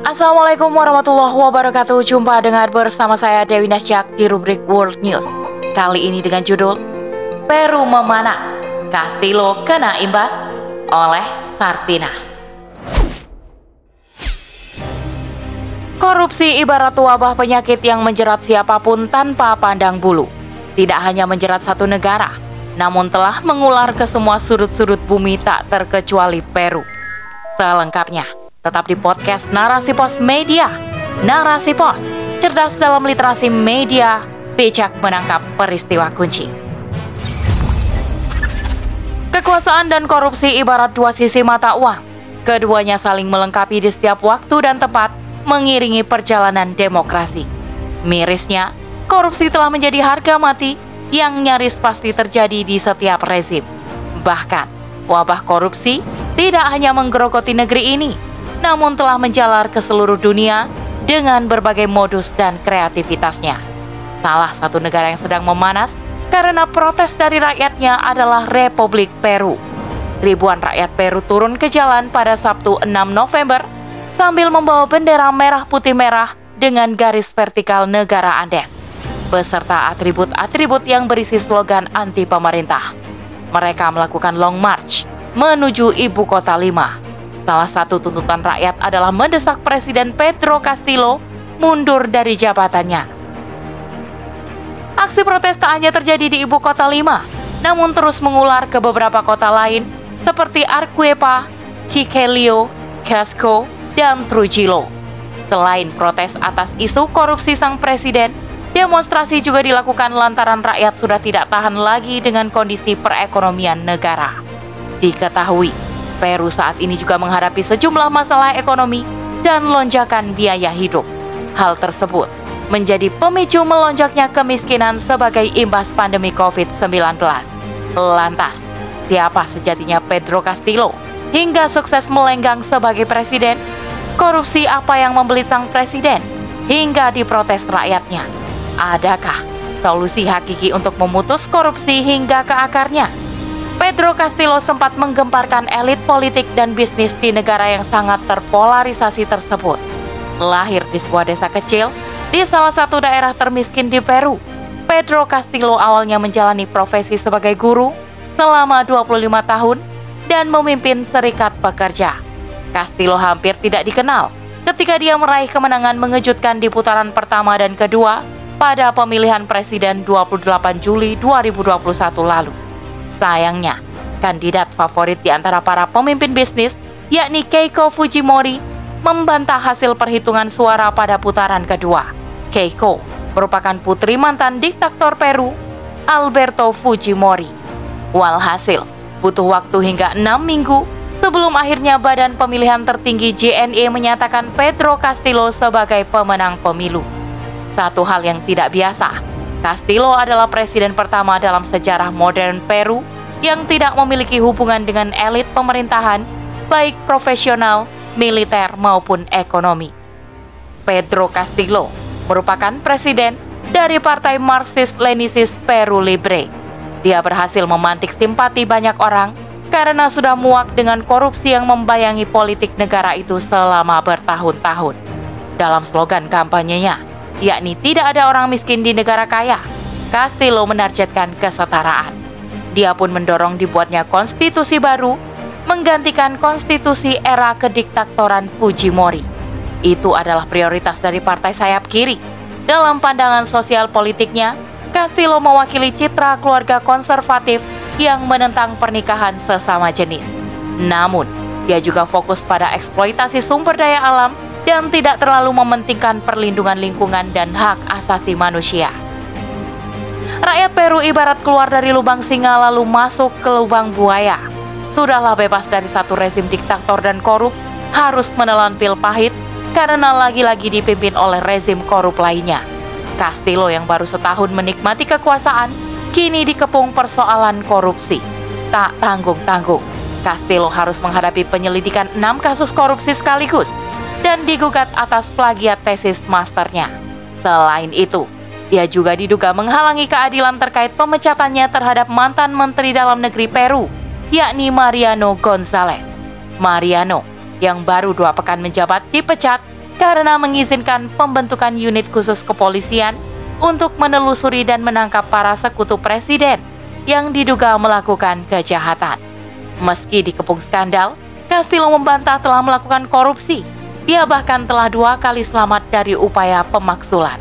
Assalamualaikum warahmatullahi wabarakatuh. Jumpa dengan bersama saya Dewi Nasjak di rubrik World News. Kali ini dengan judul Peru memanas, Castillo kena imbas oleh Sartina. Korupsi ibarat wabah penyakit yang menjerat siapa pun tanpa pandang bulu. Tidak hanya menjerat satu negara Namun telah mengular ke semua sudut-sudut bumi tak terkecuali Peru. Selengkapnya Tetap di podcast Narasi Pos Media. Narasi Pos, cerdas dalam literasi media, bijak menangkap peristiwa kunci. Kekuasaan dan korupsi ibarat dua sisi mata uang. Keduanya saling melengkapi di setiap waktu dan tempat, mengiringi perjalanan demokrasi. Mirisnya, korupsi telah menjadi harga mati yang nyaris pasti terjadi di setiap rezim. Bahkan, wabah korupsi tidak hanya menggerogoti negeri ini, namun telah menjalar ke seluruh dunia dengan berbagai modus dan kreativitasnya. Salah satu negara yang sedang memanas karena protes dari rakyatnya adalah Republik Peru. Ribuan rakyat Peru turun ke jalan pada Sabtu 6 November sambil membawa bendera merah putih merah dengan garis vertikal negara Andes beserta atribut-atribut yang berisi slogan anti pemerintah. Mereka melakukan long march menuju ibu kota Lima Salah satu tuntutan rakyat adalah mendesak Presiden Pedro Castillo mundur dari jabatannya. Aksi protes tak hanya terjadi di ibu kota Lima, namun terus mengular ke beberapa kota lain seperti Arquepa, Hikelio, Casco, dan Trujillo. Selain protes atas isu korupsi sang presiden, demonstrasi juga dilakukan lantaran rakyat sudah tidak tahan lagi dengan kondisi perekonomian negara. Diketahui, Peru saat ini juga menghadapi sejumlah masalah ekonomi dan lonjakan biaya hidup. Hal tersebut menjadi pemicu melonjaknya kemiskinan sebagai imbas pandemi COVID-19. Lantas, siapa sejatinya Pedro Castillo hingga sukses melenggang sebagai presiden? Korupsi apa yang membeli sang presiden hingga diprotes rakyatnya? Adakah solusi hakiki untuk memutus korupsi hingga ke akarnya? Pedro Castillo sempat menggemparkan elit politik dan bisnis di negara yang sangat terpolarisasi tersebut. Lahir di sebuah desa kecil di salah satu daerah termiskin di Peru, Pedro Castillo awalnya menjalani profesi sebagai guru selama 25 tahun dan memimpin serikat pekerja. Castillo hampir tidak dikenal ketika dia meraih kemenangan mengejutkan di putaran pertama dan kedua pada pemilihan presiden 28 Juli 2021 lalu. Sayangnya, kandidat favorit di antara para pemimpin bisnis, yakni Keiko Fujimori, membantah hasil perhitungan suara pada putaran kedua. Keiko merupakan putri mantan diktator Peru, Alberto Fujimori. Walhasil, butuh waktu hingga enam minggu sebelum akhirnya Badan Pemilihan Tertinggi JNE menyatakan Pedro Castillo sebagai pemenang pemilu. Satu hal yang tidak biasa, Castillo adalah presiden pertama dalam sejarah modern Peru yang tidak memiliki hubungan dengan elit pemerintahan, baik profesional, militer, maupun ekonomi. Pedro Castillo merupakan presiden dari Partai Marxist-Lenisis Peru Libre. Dia berhasil memantik simpati banyak orang karena sudah muak dengan korupsi yang membayangi politik negara itu selama bertahun-tahun. Dalam slogan kampanyenya, yakni tidak ada orang miskin di negara kaya. Castillo menargetkan kesetaraan. Dia pun mendorong dibuatnya konstitusi baru menggantikan konstitusi era kediktatoran Fujimori. Itu adalah prioritas dari partai sayap kiri. Dalam pandangan sosial politiknya, Castillo mewakili citra keluarga konservatif yang menentang pernikahan sesama jenis. Namun, dia juga fokus pada eksploitasi sumber daya alam dan tidak terlalu mementingkan perlindungan lingkungan dan hak asasi manusia. Rakyat Peru ibarat keluar dari lubang singa lalu masuk ke lubang buaya. Sudahlah bebas dari satu rezim diktator dan korup, harus menelan pil pahit karena lagi-lagi dipimpin oleh rezim korup lainnya. Castillo yang baru setahun menikmati kekuasaan, kini dikepung persoalan korupsi. Tak tanggung-tanggung, Castillo harus menghadapi penyelidikan enam kasus korupsi sekaligus dan digugat atas plagiat tesis masternya. Selain itu, dia juga diduga menghalangi keadilan terkait pemecatannya terhadap mantan Menteri Dalam Negeri Peru, yakni Mariano Gonzalez. Mariano, yang baru dua pekan menjabat, dipecat karena mengizinkan pembentukan unit khusus kepolisian untuk menelusuri dan menangkap para sekutu presiden yang diduga melakukan kejahatan. Meski dikepung skandal, Castillo membantah telah melakukan korupsi. Dia bahkan telah dua kali selamat dari upaya pemaksulan.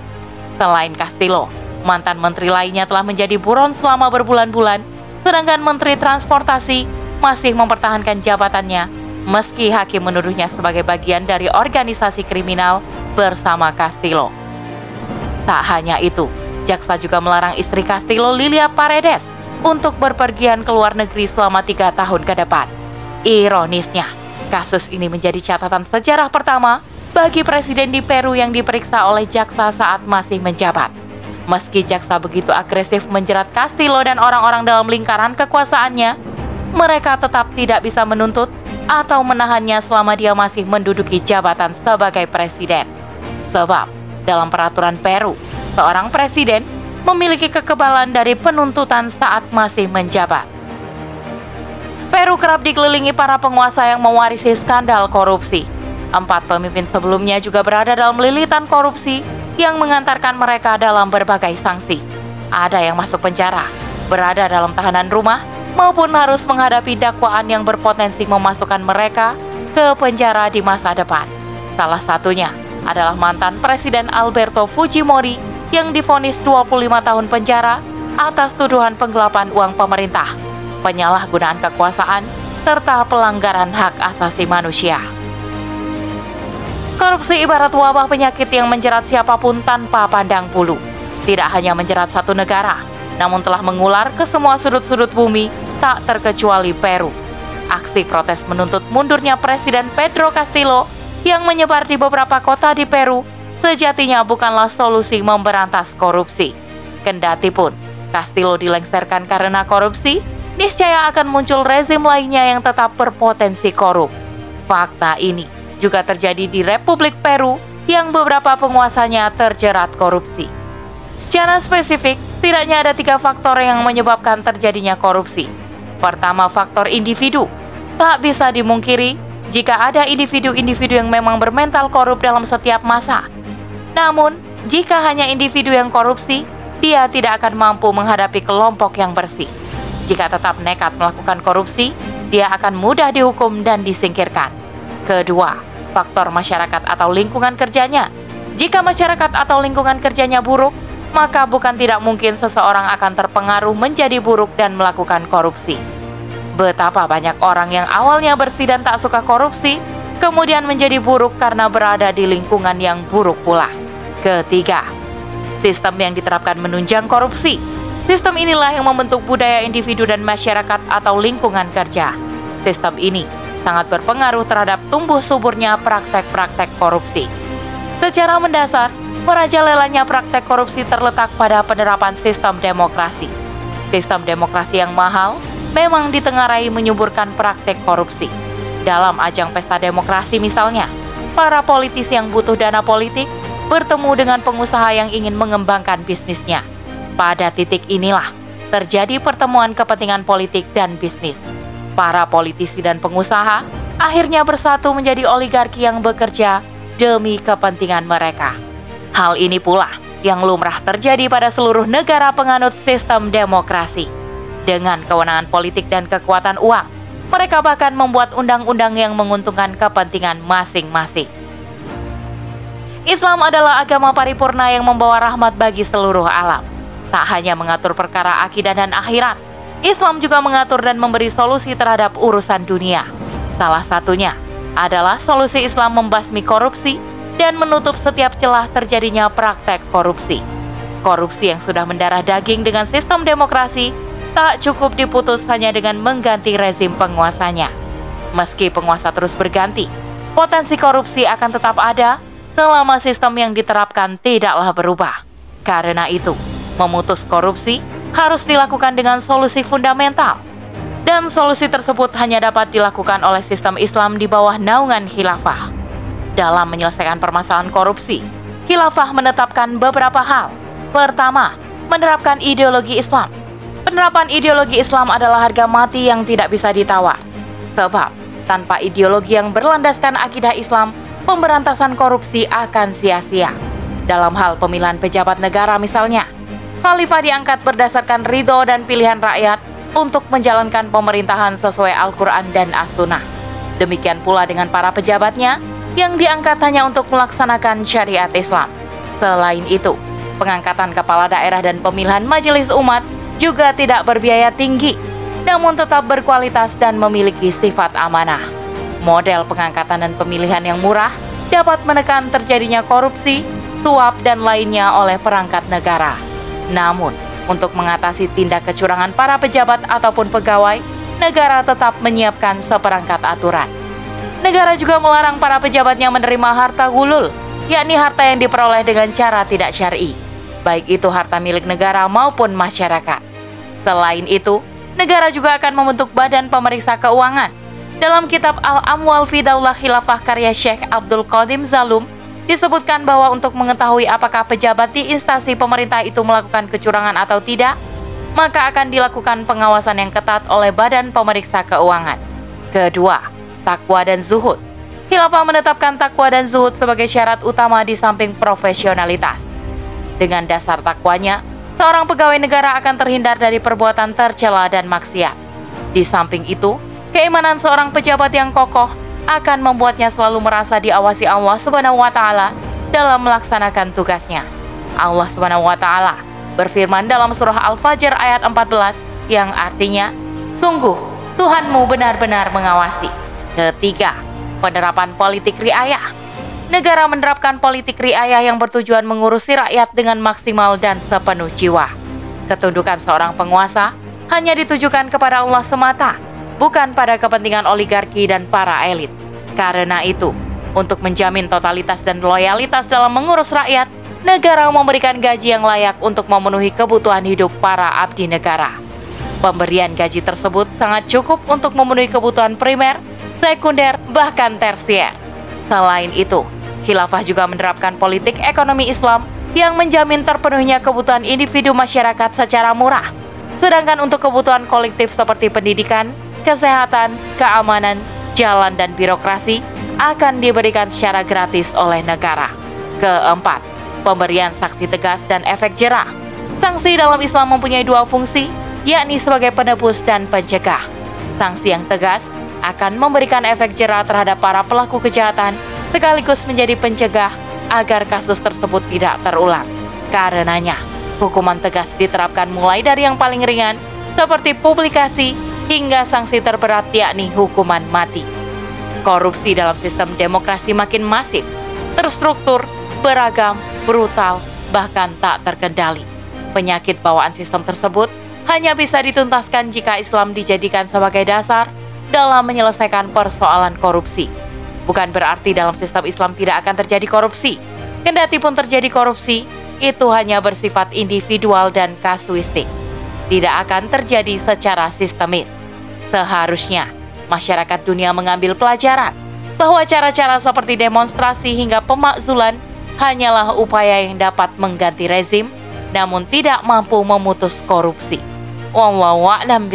Selain Castillo, mantan menteri lainnya telah menjadi buron selama berbulan-bulan, sedangkan Menteri Transportasi masih mempertahankan jabatannya meski hakim menuduhnya sebagai bagian dari organisasi kriminal bersama Castillo. Tak hanya itu, jaksa juga melarang istri Castillo Lilia Paredes untuk berpergian ke luar negeri selama tiga tahun ke depan. Ironisnya, kasus ini menjadi catatan sejarah pertama bagi presiden di Peru yang diperiksa oleh jaksa saat masih menjabat. Meski jaksa begitu agresif menjerat Castillo dan orang-orang dalam lingkaran kekuasaannya, mereka tetap tidak bisa menuntut atau menahannya selama dia masih menduduki jabatan sebagai presiden. Sebab, dalam peraturan Peru, seorang presiden memiliki kekebalan dari penuntutan saat masih menjabat. Peru kerap dikelilingi para penguasa yang mewarisi skandal korupsi. Empat pemimpin sebelumnya juga berada dalam lilitan korupsi yang mengantarkan mereka dalam berbagai sanksi. Ada yang masuk penjara, berada dalam tahanan rumah, maupun harus menghadapi dakwaan yang berpotensi memasukkan mereka ke penjara di masa depan. Salah satunya adalah mantan Presiden Alberto Fujimori yang difonis 25 tahun penjara atas tuduhan penggelapan uang pemerintah, penyalahgunaan kekuasaan, serta pelanggaran hak asasi manusia. Korupsi ibarat wabah penyakit yang menjerat siapa pun tanpa pandang bulu. Tidak hanya menjerat satu negara, namun telah mengular ke semua sudut-sudut bumi, tak terkecuali Peru. Aksi protes menuntut mundurnya Presiden Pedro Castillo yang menyebar di beberapa kota di Peru sejatinya bukanlah solusi memberantas korupsi. Kendati pun Castillo dilengserkan karena korupsi, niscaya akan muncul rezim lainnya yang tetap berpotensi korup. Fakta ini juga terjadi di Republik Peru yang beberapa penguasanya terjerat korupsi. Secara spesifik, setidaknya ada tiga faktor yang menyebabkan terjadinya korupsi. Pertama, faktor individu. Tak bisa dimungkiri jika ada individu-individu yang memang bermental korup dalam setiap masa, namun, jika hanya individu yang korupsi, dia tidak akan mampu menghadapi kelompok yang bersih. Jika tetap nekat melakukan korupsi, dia akan mudah dihukum dan disingkirkan. Kedua, faktor masyarakat atau lingkungan kerjanya. Jika masyarakat atau lingkungan kerjanya buruk, maka bukan tidak mungkin seseorang akan terpengaruh menjadi buruk dan melakukan korupsi. Betapa banyak orang yang awalnya bersih dan tak suka korupsi, kemudian menjadi buruk karena berada di lingkungan yang buruk pula. Ketiga, sistem yang diterapkan menunjang korupsi. Sistem inilah yang membentuk budaya individu dan masyarakat atau lingkungan kerja. Sistem ini sangat berpengaruh terhadap tumbuh suburnya praktek-praktek korupsi. Secara mendasar, merajalelanya praktek korupsi terletak pada penerapan sistem demokrasi. Sistem demokrasi yang mahal memang ditengarai menyuburkan praktek korupsi dalam ajang pesta demokrasi misalnya, para politisi yang butuh dana politik bertemu dengan pengusaha yang ingin mengembangkan bisnisnya. Pada titik inilah terjadi pertemuan kepentingan politik dan bisnis. Para politisi dan pengusaha akhirnya bersatu menjadi oligarki yang bekerja demi kepentingan mereka. Hal ini pula yang lumrah terjadi pada seluruh negara penganut sistem demokrasi. Dengan kewenangan politik dan kekuatan uang, mereka bahkan membuat undang-undang yang menguntungkan kepentingan masing-masing. Islam adalah agama paripurna yang membawa rahmat bagi seluruh alam. Tak hanya mengatur perkara akidah dan akhirat, Islam juga mengatur dan memberi solusi terhadap urusan dunia. Salah satunya adalah solusi Islam membasmi korupsi dan menutup setiap celah terjadinya praktek korupsi. Korupsi yang sudah mendarah daging dengan sistem demokrasi tak cukup diputus hanya dengan mengganti rezim penguasanya. Meski penguasa terus berganti, potensi korupsi akan tetap ada selama sistem yang diterapkan tidaklah berubah. Karena itu, memutus korupsi harus dilakukan dengan solusi fundamental. Dan solusi tersebut hanya dapat dilakukan oleh sistem Islam di bawah naungan khilafah. Dalam menyelesaikan permasalahan korupsi, khilafah menetapkan beberapa hal. Pertama, menerapkan ideologi Islam Penerapan ideologi Islam adalah harga mati yang tidak bisa ditawar. Sebab, tanpa ideologi yang berlandaskan akidah Islam, pemberantasan korupsi akan sia-sia. Dalam hal pemilihan pejabat negara misalnya, Khalifah diangkat berdasarkan ridho dan pilihan rakyat untuk menjalankan pemerintahan sesuai Al-Quran dan As-Sunnah. Demikian pula dengan para pejabatnya yang diangkat hanya untuk melaksanakan syariat Islam. Selain itu, pengangkatan kepala daerah dan pemilihan majelis umat juga tidak berbiaya tinggi, namun tetap berkualitas dan memiliki sifat amanah. Model pengangkatan dan pemilihan yang murah dapat menekan terjadinya korupsi, suap, dan lainnya oleh perangkat negara. Namun, untuk mengatasi tindak kecurangan para pejabat ataupun pegawai, negara tetap menyiapkan seperangkat aturan. Negara juga melarang para pejabatnya menerima harta gulul, yakni harta yang diperoleh dengan cara tidak syar'i, baik itu harta milik negara maupun masyarakat. Selain itu, negara juga akan membentuk badan pemeriksa keuangan dalam kitab Al-Amwal fi Daulah Khilafah karya Syekh Abdul Qadim Zalum, disebutkan bahwa untuk mengetahui apakah pejabat di instansi pemerintah itu melakukan kecurangan atau tidak, maka akan dilakukan pengawasan yang ketat oleh Badan Pemeriksa Keuangan. Kedua, takwa dan zuhud. Khilafah menetapkan takwa dan zuhud sebagai syarat utama di samping profesionalitas. Dengan dasar takwanya, seorang pegawai negara akan terhindar dari perbuatan tercela dan maksiat. Di samping itu, Keimanan seorang pejabat yang kokoh akan membuatnya selalu merasa diawasi Allah Subhanahu wa taala dalam melaksanakan tugasnya. Allah Subhanahu wa taala berfirman dalam surah Al-Fajr ayat 14 yang artinya, "Sungguh Tuhanmu benar-benar mengawasi." Ketiga, penerapan politik riayah. Negara menerapkan politik riayah yang bertujuan mengurusi rakyat dengan maksimal dan sepenuh jiwa. Ketundukan seorang penguasa hanya ditujukan kepada Allah semata bukan pada kepentingan oligarki dan para elit. Karena itu, untuk menjamin totalitas dan loyalitas dalam mengurus rakyat, negara memberikan gaji yang layak untuk memenuhi kebutuhan hidup para abdi negara. Pemberian gaji tersebut sangat cukup untuk memenuhi kebutuhan primer, sekunder, bahkan tersier. Selain itu, khilafah juga menerapkan politik ekonomi Islam yang menjamin terpenuhnya kebutuhan individu masyarakat secara murah. Sedangkan untuk kebutuhan kolektif seperti pendidikan, kesehatan, keamanan, jalan, dan birokrasi akan diberikan secara gratis oleh negara. Keempat, pemberian saksi tegas dan efek jerah. Sanksi dalam Islam mempunyai dua fungsi, yakni sebagai penebus dan pencegah. Sanksi yang tegas akan memberikan efek jerah terhadap para pelaku kejahatan sekaligus menjadi pencegah agar kasus tersebut tidak terulang. Karenanya, hukuman tegas diterapkan mulai dari yang paling ringan seperti publikasi, hingga sanksi terberat yakni hukuman mati. Korupsi dalam sistem demokrasi makin masif, terstruktur, beragam, brutal, bahkan tak terkendali. Penyakit bawaan sistem tersebut hanya bisa dituntaskan jika Islam dijadikan sebagai dasar dalam menyelesaikan persoalan korupsi. Bukan berarti dalam sistem Islam tidak akan terjadi korupsi. Kendati pun terjadi korupsi, itu hanya bersifat individual dan kasuistik. Tidak akan terjadi secara sistemis. Seharusnya masyarakat dunia mengambil pelajaran bahwa cara-cara seperti demonstrasi hingga pemakzulan hanyalah upaya yang dapat mengganti rezim namun tidak mampu memutus korupsi. Wallahu a'lam.